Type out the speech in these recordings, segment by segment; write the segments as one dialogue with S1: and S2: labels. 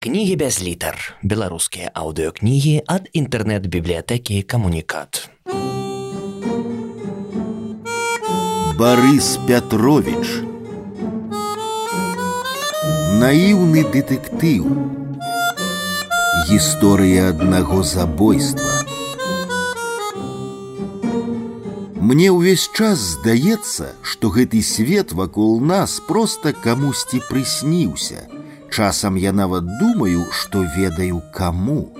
S1: Кнігі без літар. Беларускія аўдыёкнігі ад інтэрнэт-бібліятэкі камунікат.
S2: Барыс Пятрович Наіўны дэтэктыў Гісторыя аднаго забойства Мне ўвесь час здаецца, што гэты свет вакол нас проста камусьці прысніўся – Часам я нават думаю, што ведаю каму.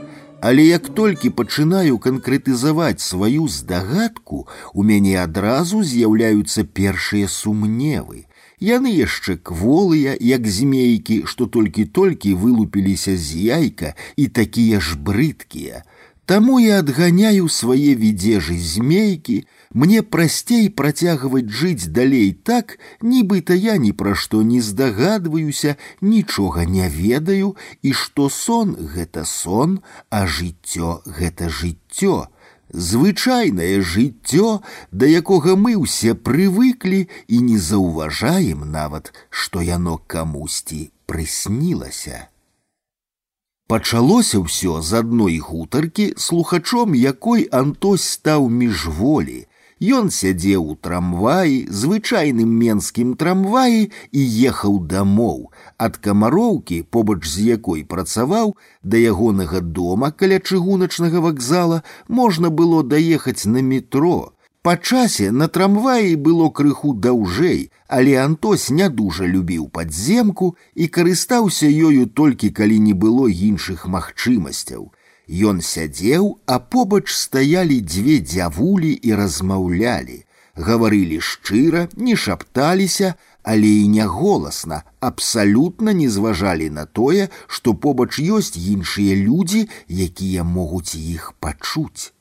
S2: Але як толькі пачынаю канкрэтызаваць сваю здагадку, у мяне адразу з'яўляюцца першыя сумневы. Яны яшчэ кволыя, як змейкі, што толькі-толькі вылупіліся з яйка і такія ж брыдкія. Таму я адганяю свае відзежы змейкі, мне прасцей працягваць жыць далей так, нібыта я ні пра што не здагадваюся, нічога не ведаю, і што сон гэта сон, а жыццё гэта жыццё. Звычайнае жыццё, да якога мы ўсе прывыклі і не заўважаем нават, што яно камусьці прыснілася. Пачалося ўсё з адной гутаркі, слухачом якой Антось стаў міжволі. Ён сядзеў у трамваі, звычайным менскім трамваі і ехаў дамоў. Ад камароўкі, побач з якой працаваў, да ягонага дома каля чыгуначнага вакзала можна было даехаць на метро. Па часе на трамваі было крыху даўжэй, але Антось не дужа любіў падземку і карыстаўся ёю толькі калі не было іншых магчымасцяў. Ён сядзеў, а побач стаялі дзве дзявулі і размаўлялі. Гаварылі шчыра, не шапталіся, але і не голасна, абсалютна не зважалі на тое, што побач ёсць іншыя людзі, якія могуць іх пачуць.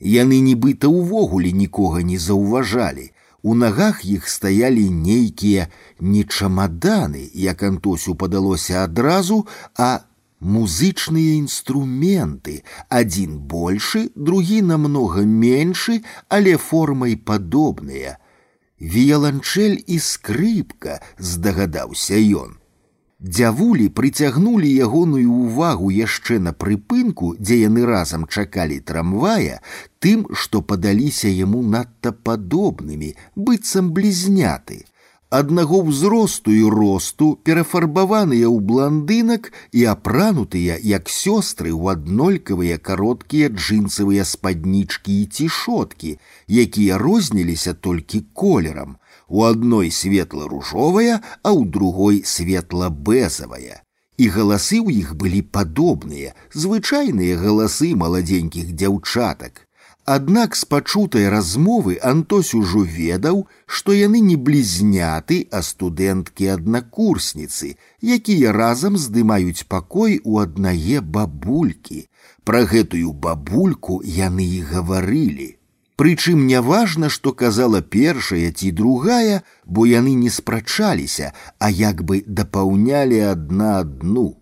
S2: Яны нібыта ўвогуле нікога не заўважалі. У нагах іх стаялі нейкія не чамаданы, як антосю падалося адразу, а музычныя інструменты, адзін большы, другі намнога меншы, але формай падобныя. Віяланчэль і скрыпка, здагадаўся ён. Дзявулі прыцягнулі ягоную ўвагу яшчэ на прыпынку, дзе яны разам чакалі трамвая, тым, што падаліся яму надта падобнымі, быццам блізняты. Аднаго ўзросту і росту перафарбаваныя ў бландынак і апранутыя, як сёстры ў аднолькавыя кароткія джинсавыя спаднічкі і цішоткі, якія розніліся толькі колерам, у одной светло-ружовая, а у другой светло-бэзавая. І галасы ў іх былі падобныя, звычайныя галасы маладзенькіх дзяўчатак. Аднак з пачутай размовы Антось ужо ведаў, што яны не блізняты, а студэнткі аднакурсніцы, якія разам здымаюць пакой у аднае бабулькі. Пра гэтую бабульку яны і гаварылі. Прычым няважна, што казала першая ці другая, бо яны не спрачаліся, а як бы дапаўнялі адна адну.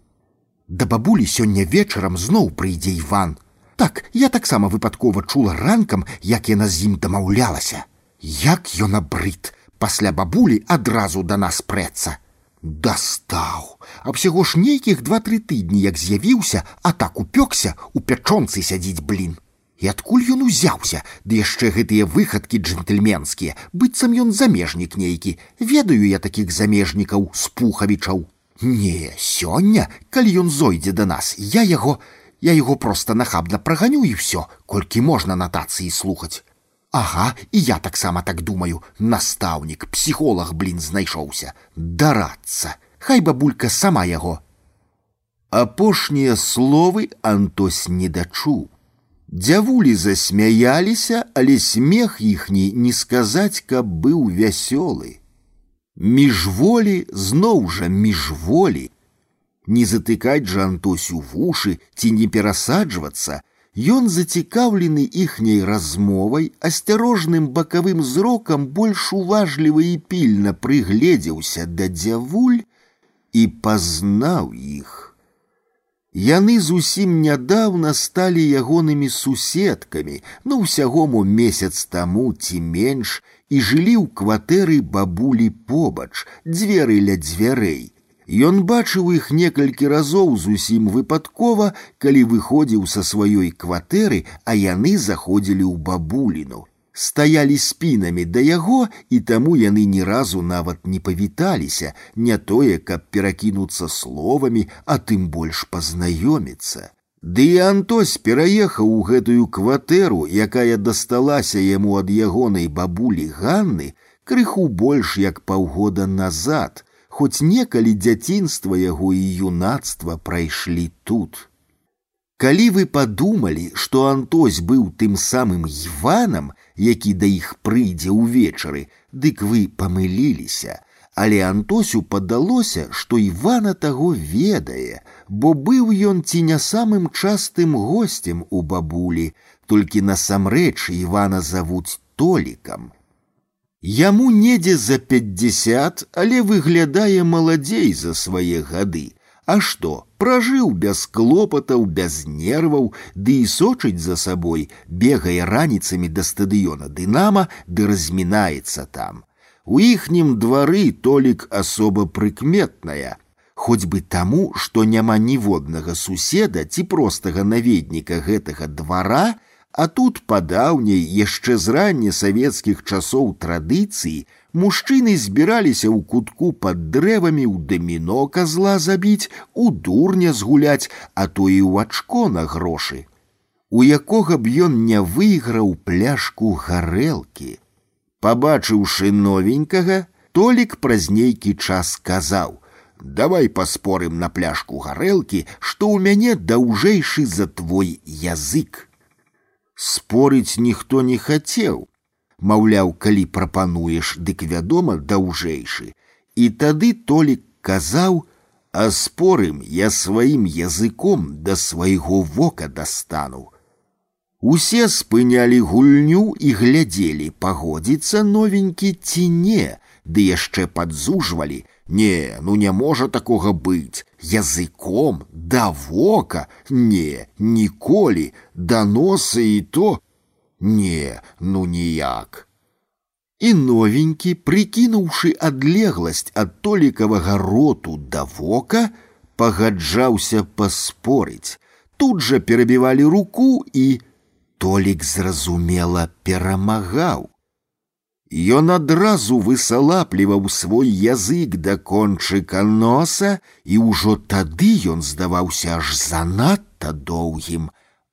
S2: Да бабулі сёння вечарам зноў прыйдзе Іван. Так, я таксама выпадкова чула ранкам, як яна з ім дамаўлялася. Як ён абрыт, пасля бабулі адразу да нас прэцца. Дастаў, а ўсяго ж нейкіх два-тры тыдні, як з'явіўся, а так упёкся, у пячонцы сядзіць блін. І адкуль ён узяўся, ды яшчэ гэтыя выхадкі джентльменскія, быццам ён замежнік нейкі, ведаю я такіх замежнікаў з пухавічаў. Не, сёння, калі ён зойдзе да нас, я яго, я яго проста нахабна праганю і ўсё, колькі можна натацыі слухаць. Ага, і я таксама так думаю, настаўнік, псіхолог, блін, знайшоўся, дарацца. Хай бабулька сама яго. Апошнія словы Антось не дачуў. Дзявулі засмяяліся, але смех іхні не сказаць, каб быў вясёлы. Міжволі зноў жа міжволі. Не затыкаць жа Антосю вушы ці не перасаджвацца, Ён зацікаўлены іхняй размовай, асцярожным бакавым зрокам больш уважліва і пільна прыгледзеўся да дзявуль і пазнаў іх. Яны зусім нядаўна сталі ягонымі суседкамі, ну ўсяго мо месяц таму ці менш і жылі ў кватэры бабулі побач, дзверы ля дзвярэй. Ён бачыў іх некалькі разоў зусім выпадкова, калі выходзіў са сваёй кватэры, а яны заходзілі ў бабуліну. Стаялі спінамі да яго, і таму яны ні разу нават не павіталіся, не тое, каб перакінуцца словамі, а тым больш пазнаёміцца. Ды і Антось пераехаў у гэтую кватэру, якая дасталася яму ад ягонай бабулі Ганны, крыху больш як паўгода назад, хоць некалі дзяцінства яго і юнацтва прайшлі тут. Калі вы падумалі, што Антось быў тым самым Іванам, які да іх прыйдзе ўвечары, дык вы памыліліся, але Антосю падалося, што Івана таго ведае, бо быў ён ці не самым частым гостем у бабулі, толькі насамрэч Івана завуць толікам. Яму недзе за пятьдесят, але выглядае маладзей за свае гады. А што, пражыў без клопатаў, без нерваў, ды і сочыць за сабой, бегае раніцамі да стадыёна дынама, ды размінаецца там. У іхнім двары толік асоба прыкметная, хоць бы таму, што няма ніводнага суседа ці простага наведніка гэтага двара, а тут падаўняй яшчэ з ранне савецкіх часоў традыцыі мужчыны збіраліся ў кутку пад дрэвамі ў даміно казла забіць, у дурня згуляць, а то і ў ачко на грошы. У якога б ён не выйграў пляшку гарэлкі. Пабачыўшы новенькага, толік праз нейкі час сказаў: « Давай паспорым на пляшку гарэлкі, што ў мяне даўжэйшы за твой язык. Спорыць ніхто не хацеў. Маўляў, калі прапануеш, дык вядома, даўжэйшы. І тады толік казаў: « А спорым я сваім языком да свайго вока дастану. Усе спынялі гульню і глядзелі, пагодзіцца новенькі ці не, ды яшчэ падзужвалі: Не, ну не можа такога быць, языком да вока, не, ніколі, да носа і то, не, ну ніяк. І новенькі, прыкінуўшы адлегласць ад толікавага роту да вока, пагаджаўся паспорыць. Тут жа перабівалі руку і Толік зразумела перамагаў. Ён адразу высалапліваў свой язык да кончыка носа, і ўжо тады ён здаваўся аж занадта доўгім,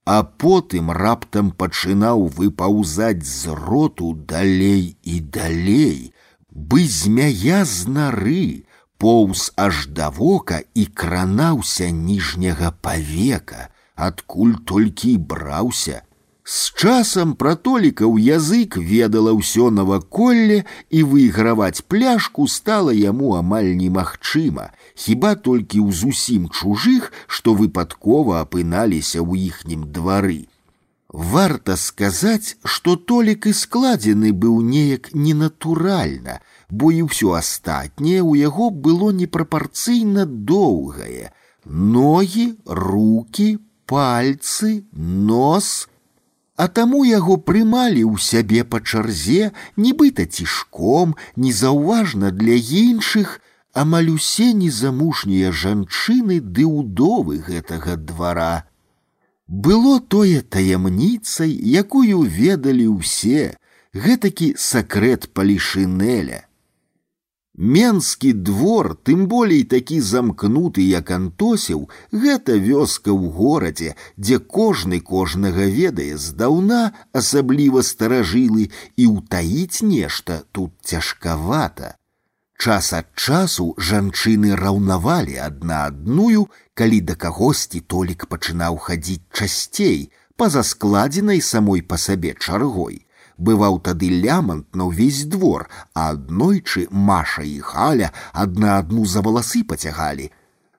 S2: а потым раптам пачынаў выпаўзаць з роту далей і далей, бы змяя з нары, поўз аж да вока і кранаўся ніжняга павека, адкуль толькі браўся, з часам пра толікаў язык ведала ўсё наваколле і выйграваць пляшку стала яму амаль немагчыма, хіба толькі ў зусім чужых, што выпадкова апыналіся ў іхнім двары. Варта сказаць, што толік і складзены быў неяк ненатуральна, бо і ўсё астатняе ў яго было непрапарцыйна доўгае: ногі, руки, пальцы, нос, а таму яго прымалі ў сябе па чарзе, нібыта цішком, незаўважна для іншых, амаль усе незамужнія жанчыны ды ўдовы гэтага двара. Было тое таямніцай, якую ведалі ўсе, гэтакі сакрэт палішынеля. Менскі двор, тым болей такі замкнуты, як антосіў, гэта вёска ў горадзе, дзе кожны кожнага ведае здаўна, асабліва старажылы і ўтаіць нешта тут цяжкавата. Час ад часу жанчыны раўнавалі адна адную, калі да кагосьці толік пачынаў хадзіць часцей, па-за складзенай самой па сабе чаргой бываў тады лямант на ўвесь двор, а аднойчы Маша і халя адна адну за валасы пацягалі.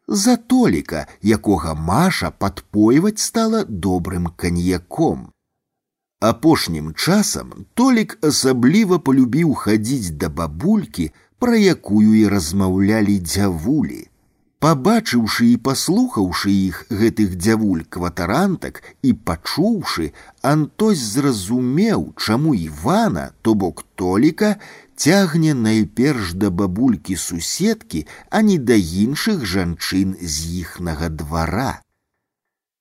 S2: За толіка, якога Маша падпойваць стала добрым каньяком. Апошнім часам толік асабліва полюбіў хадзіць да бабулькі, пра якую і размаўлялі дзявулі. Пабачыўшы і паслухаўшы іх гэтых дзявуль кватарантак і пачуўшы, Антось зразумеў, чаму Івана, то бок толіка цягне найперш да бабулькі суседкі, а не да іншых жанчын з іхнага двара.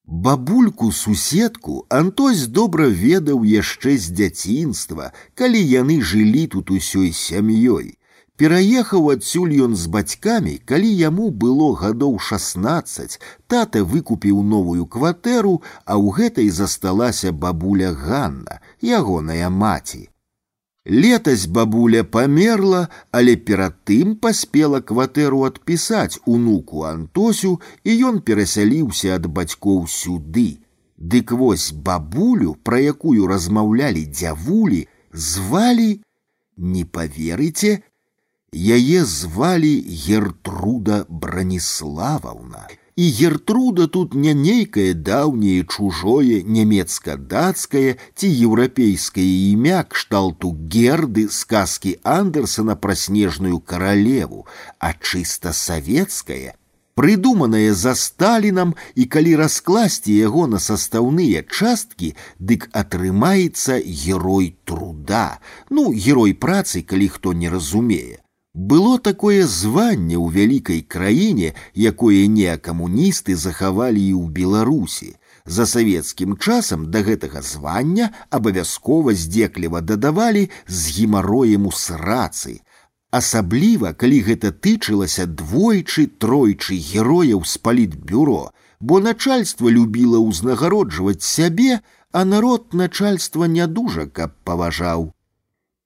S2: Бабульку суседку Антось добра ведаў яшчэ з дзяцінства, калі яны жылі тут усёй сям'ёй. Пераехаў адсюль ён з бацькамі, калі яму было гадоў 16, тата выкупіў новую кватэру, а ў гэтай засталася бабуля Ганна, ягоная маці. Летась бабуля памерла, але перад тым паспела кватэру адпісаць унуку Антосю, і ён перасяліўся ад бацькоў сюды. Дык вось бабулю, пра якую размаўлялі дзявулі, звалі, не поверыце, яе звалі Гертруда Браніславаўна. І Гертруда тут не нейкае даўняе чужое нямецка-дацкае ці еўрапейскае імя кшталту герды сказкі Андерсона пра снежную каралеву, а чыста савецкае, прыдуманае за сталінам і калі раскласці яго на састаўныя часткі, дык атрымаецца герой труда, ну герой працы, калі хто не разумее. Было такое званне ў вялікай краіне, якое неакамуністы захавалі і ў Беларусі. За савецкім часам да гэтага звання абавязкова здзекліва дадавалі з гемароем у срацы. Асабліва, калі гэта тычылася двойчы тройчы герояў з палітбюро, бо начальство любіла ўзнагароджваць сябе, а народ начальства не дужа каб паважаў.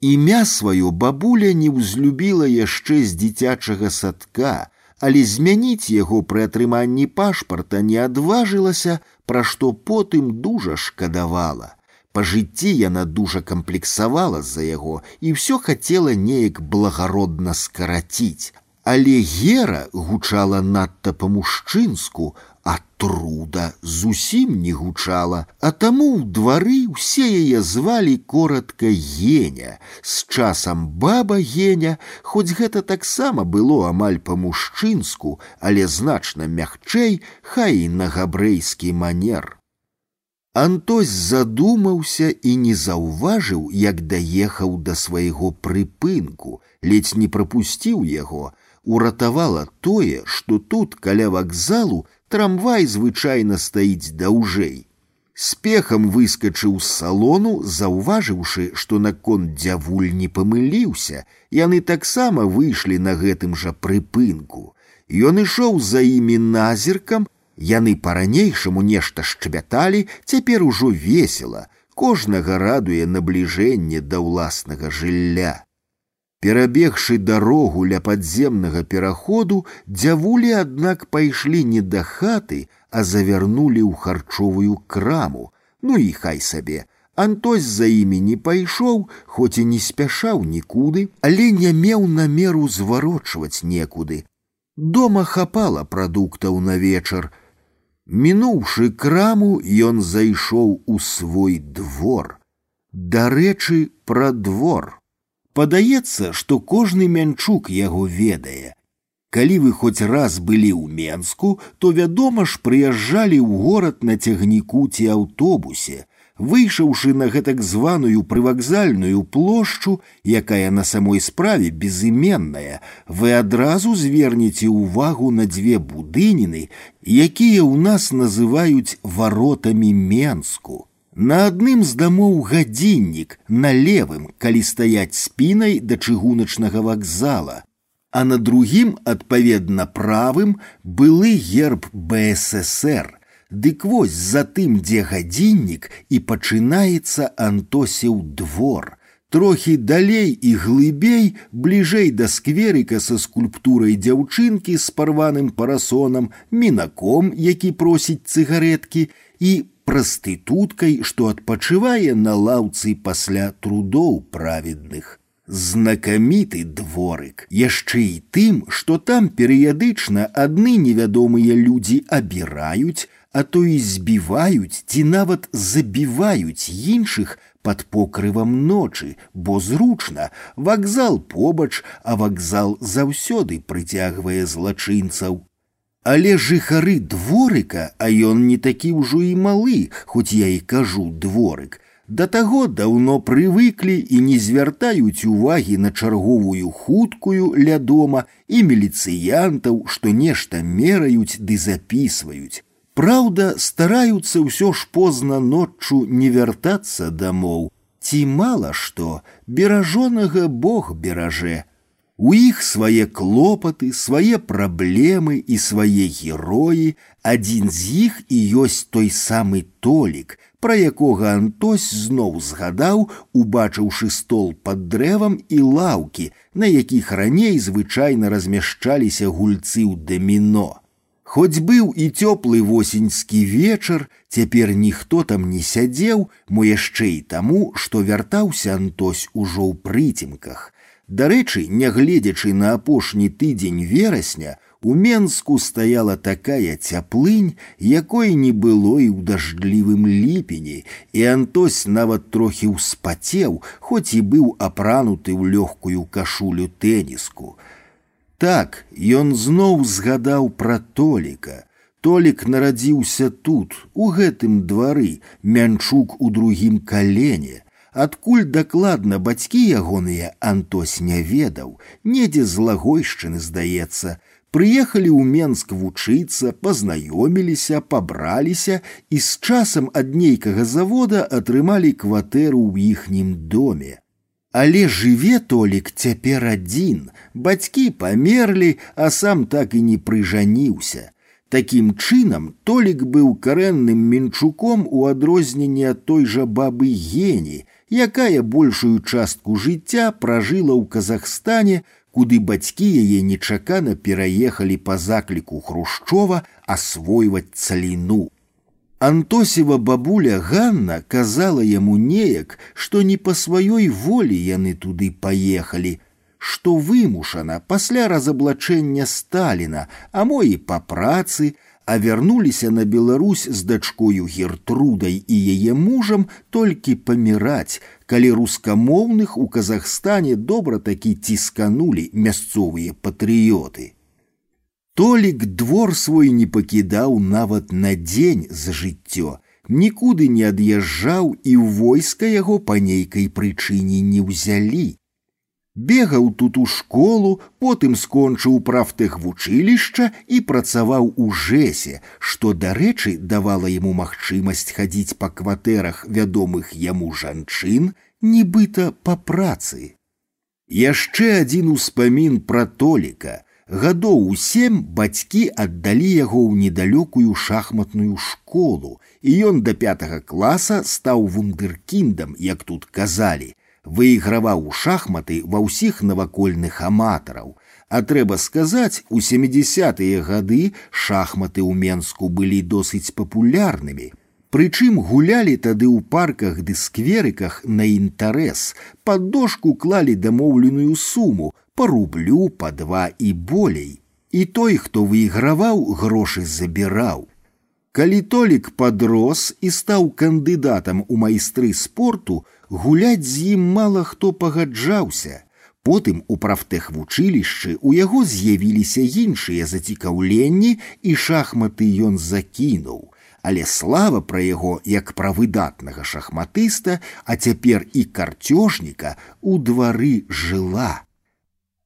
S2: Імя сваё бабуля не ўзлюбіла яшчэ з дзіцячага садка, але змяніць яго пры атрыманні пашпарта не адважылася, пра што потым дужа шкадавала. Па жыцці яна дужа камплексавала з-за яго і ўсё хацела неяк благародна скараціць. Але гера гучала надта па-мужчынску, а труда зусім не гучала, а таму ў двары ўсе яе звалі коротка геня, з часам баба геня, хоць гэта таксама было амаль па-мужчынску, але значна мягчэй, хай і на габрэйскі манер. Антось задумаўся і не заўважыў, як даехаў да свайго прыпынку, ледзь не прапусціў яго, уратавала тое, што тут каля вакзалу трамвай звычайна стаіць даўжэй. Спехам выскачыў з салону, заўважыўшы, што наконт дзявуль не памыліўся, яны таксама выйшлі на гэтым жа прыпынку. Ён ішоў за імі назіркам, яны па-ранейшаму нешта шчабяталі, цяпер ужо весела, кожнага радуе набліжэнне да ўласнага жылля. Перабегшы дарогу ля падземнага пераходу, дзявулі, аднак пайшлі не да хаты, а завярнулі ў харчовую краму. Ну і хай сабе. Антось за імі не пайшоў, хоць і не спяшаў нікуды, але не меў намеру зварочваць некуды. Дома хапала прадуктаў на вечар. Мінуўшы краму, ён зайшоў у свой двор. Дарэчы, пра двор. Падаецца, што кожны мянчук яго ведае. Калі вы хоць раз былі ў Менску, то вядома ж прыязджалі ў горад на цягніку ці аўтобусе, выйшаўшы на гэтак званую прывакзальную плошчу, якая на самой справе безыменная, вы адразу звернеце ўвагу на дзве будыніны, якія ў нас называюць варотамі Менску. На адным з дамоў гадзіннік на левым, калі стаяць спінай да чыгуначнага вакзала, а на другім, адпаведна правым, былы герб БССР. Дык вось за тым, дзе гадзіннік і пачынаецца антосеў двор. Трохі далей і глыбей, бліжэй да скверыка са скульптурай дзяўчынкі з парваным парасонам, мінаком, які просіць цыгареткі, і прастытуткай, што адпачывае на лаўцы пасля трудоў праведных. Знакаміты дворык, яшчэ і тым, што там перыядычна адны невядомыя людзі абіраюць, а то і збіваюць ці нават забіваюць іншых под покрывам ночы, бо зручна, вакзал побач, а вакзал заўсёды прыцягвае злачынцаў. Але жыхары дворыка, а ён не такі ўжо і малы, хоць я і кажу дворык, Да таго даўно прывыклі і не звяртаюць увагі на чарговую хуткую ля дома і міліцыянтаў, што нешта мераюць ды запісваюць. Праўда, стараюцца ўсё ж позна ноччу не вяртацца дамоў. Ці мала што, беражонага Бог бераже. У іх свае клопаты, свае праблемы і свае героі, адзін з іх і ёсць той самы толік, пра якога Антось зноў згадаў, убачыўшы стол пад дрэвам і лаўкі, на якіх раней звычайна размяшчаліся гульцы ў даміно. Хоць быў і цёплы восеньскі вечар, цяпер ніхто там не сядзеў, мо яшчэ і таму, што вяртаўся Антось ужо ў прыцемках. Дарэчы, нягледзячы на апошні тыдзень верасня, у Менску стаяла такая цяплынь, якой не было і ў дажджлівым ліпені, і Антось нават трохі ўспацеў, хоць і быў апрануты ў лёгкую кашулю тэніску. Так, ён зноў згадаў пра толіка. Толік нарадзіўся тут, у гэтым двары, мянчук у другім калене. Адкуль дакладна бацькі ягоныя Антось не ведаў, недзе з лагойшчыны здаецца. Прыехалі ў Менск вучыцца, пазнаёміліся, пабраліся і з часам ад нейкага завода атрымалі кватэру ў іхнім доме. Але жыве толік цяпер адзін, бацькі памерлі, а сам так і не прыжаніўся. Такім чынам толік быў карэнным мінчуком у адрозненне ад той жа бабы гені, якая большую частку жыцця пражыла ў Казахстане, куды бацькі яе нечакана пераехалі па закліку хрушчова асвойваць цаліну. Антосева бабуля Ганна казала яму неяк, што не па сваёй волі яны туды паехалі, што вымушана пасля разаблачэння Сталіна, а мо і па працы, а вярнуліся на Беларусь з дачкою гертрудай і яе мужам толькі паміраць, калі рускамоўных у Казахстане добра такі цісканулі мясцовыя патрыёты. Толік двор свой не пакідаў нават на дзень за жыццё, нікуды не ад'язджаў і ў войска яго па нейкай прычыне не ўзялі. Бегаў тут у школу, потым скончыў прафтэхвучылішча і працаваў у жэсе, што, дарэчы, давала яму магчымасць хадзіць па кватэрах вядомых яму жанчын, нібыта па працы. Яшчэ адзін успамін пра толіка – гадоў у сем бацькі аддалі яго ў недалёкую шахматную школу, і ён да пятага класа стаў вундеркіндам, як тут казалі, выйграваў у шахматы ва ўсіх навакольных аматараў. А трэба сказаць, у семидесятые гады шахматы ў Менску былі досыць папулярнымі. Прычым гулялі тады ў парках ды скверыках на інтарэс, пад дошку клалі дамоўленую суму, по рублю по два і болей. І той, хто выйграваў, грошы забіраў. Калі толік падрос і стаў кандыдатам у майстры спорту, гуляць з ім мала хто пагаджаўся. Потым у прафтэхвучылішчы у яго з'явіліся іншыя зацікаўленні і шахматы ён закінуў. Але слава пра яго як пра выдатнага шахматыста, а цяпер і карцёжніка у двары жыла.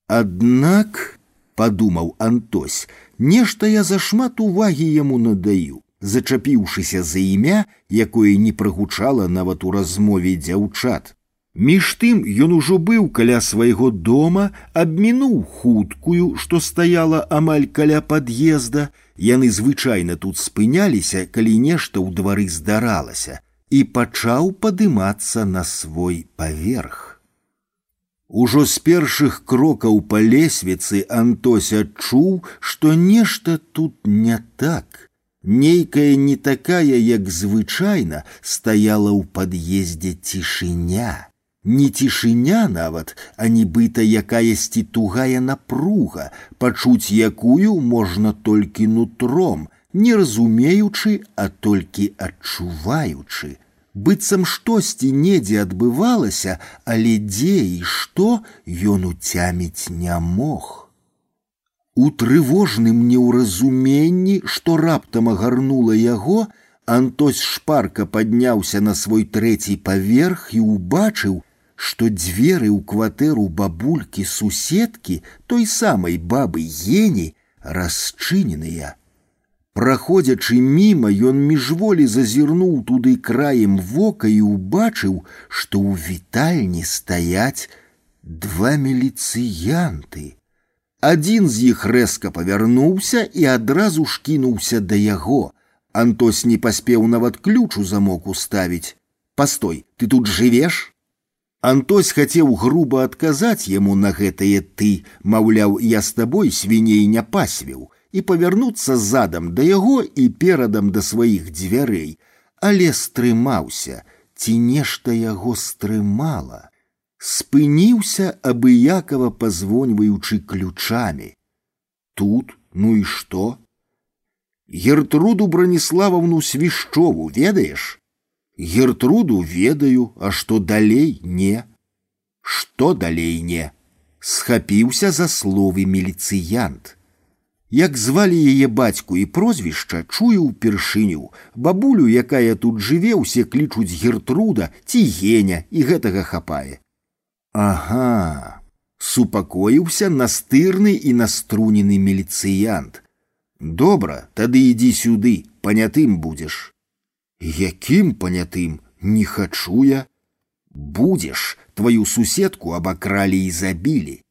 S2: Аднак, подумаў Антось, нешта я зашмат увагі яму надаю, зачапіўшыся за імя, якое не прагучала нават у размове дзяўчат. Між тым ён ужо быў каля свайго дома, абмінуў хуткую, што стаяла амаль каля пад'езда, яны звычайна тут спыняліся, калі нешта ў двары здаралася, і пачаў падымацца на свой паверх. Ужо з першых крокаў па лесвіцы Антось адчуў, што нешта тут не так. Нейкая не такая, як звычайна, стаяла ў пад'ездзе цішыня. Не цішыня нават, а нібыта якаясьці тугая напруга, пачуць якую можна толькі нутром, не разумеючы, а толькі адчуваючы быццам штосьці недзе адбывалася, але дзе і што ён уцяміць не мог. У трывожным неўразуменні, што раптам агарнула яго, Антось шпарка падняўся на свой трэці паверх і ўбачыў, што дзверы ў кватэру бабулькі суседкі той самай бабы Ені расчыненыя. Праходзячы міма, ён міжволі зазірнуў туды краем вока і ўбачыў, што ў вітальні стаяць два міліцыянты. Адзін з іх рэзка павярнуўся і адразу ж кінуўся да яго. Антос не паспеў нават ключ у замок уставіць. Пастой, ты тут жывеш? Антось хацеў груба адказаць яму на гэтае ты, маўляў, я з табой свіней не пасвіў і павярнуцца задам да яго і перадам да сваіх дзвярэй, але стрымаўся, ці нешта яго стрымала. Спыніўся абыякова пазвоньваючы ключамі. Тут, ну і што? Гертруду Браніславаўну свішчову ведаеш? Гертруду ведаю, а што далей не. Што далей не? Схапіўся за словы міліцыянт. Як звалі яе бацьку і прозвішча чую ўпершыню, бабулю, якая тут жыве, усе клічуць гертруда ці геня і гэтага хапае. Ага, супакоіўся настырны і наструнены міліцыянт. Добра, тады ідзі сюды, панятым будзеш. Якім панятым не хачу я? Будзеш, твою суседку абакралі і забілі.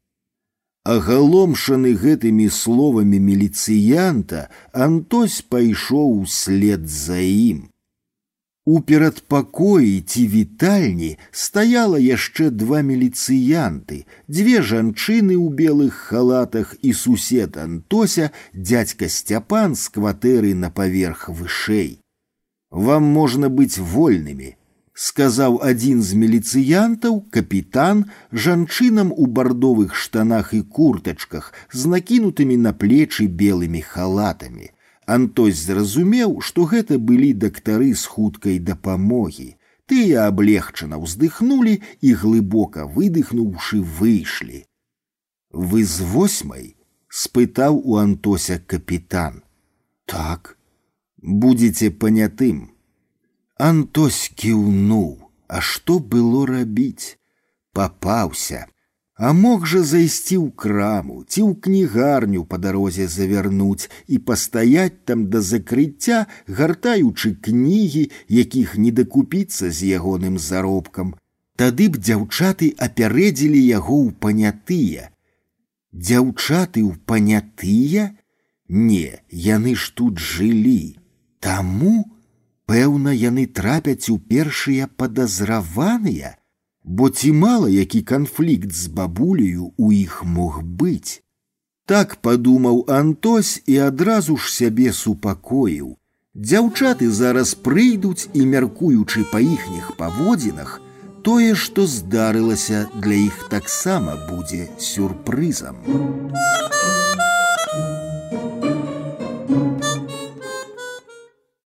S2: Агаломшаны гэтымі словамі міліцыянта, Антось пайшоў услед за ім. У перадпакоі ці вітальні стаяла яшчэ два міліцыянты, дзве жанчыны ў белых халатах і сусед Антося, дядька Сцяпан з кватэры на паверх вышэй. Вам можна быць вольнымі, сказаў адзін з міліцыянтаў капітан жанчынам у бардовых штанах і куртачках з накінутымі на плечы белымі халатамі. Антось зразумеў, што гэта былі дактары з хуткай дапамогі. Тыя аблегчана ўздыхнулі і глыбока выдыхнуўшы выйшлі. Вы з восьмай спытаў у Антося капітан. Так, будзеце панятым. Антось кіўнуў, а што было рабіць? Папаўся, а мог жа зайсці ў краму ці ў кнігарню па дарозе завярнуць і пастаяць там да закрыцця, гартаючы кнігі, якіх не дакупіцца з ягоным заробкам. Тады б дзяўчаты апярэдзілі яго ў панятыя. Дзяўчаты ў панятыя? Не, яны ж тут жылі. Таму, Пэўна, яны трапяць у першыя падазраваныя, бо ці мала які канфлікт з бабуляю у іх мог быць. Так падумаў Антось і адразу ж сябе супакоіў. Дзяўчаты зараз прыйдуць і мяркуючы па іхніх паводзінах, тое, што здарылася для іх таксама будзе сюрпрызам.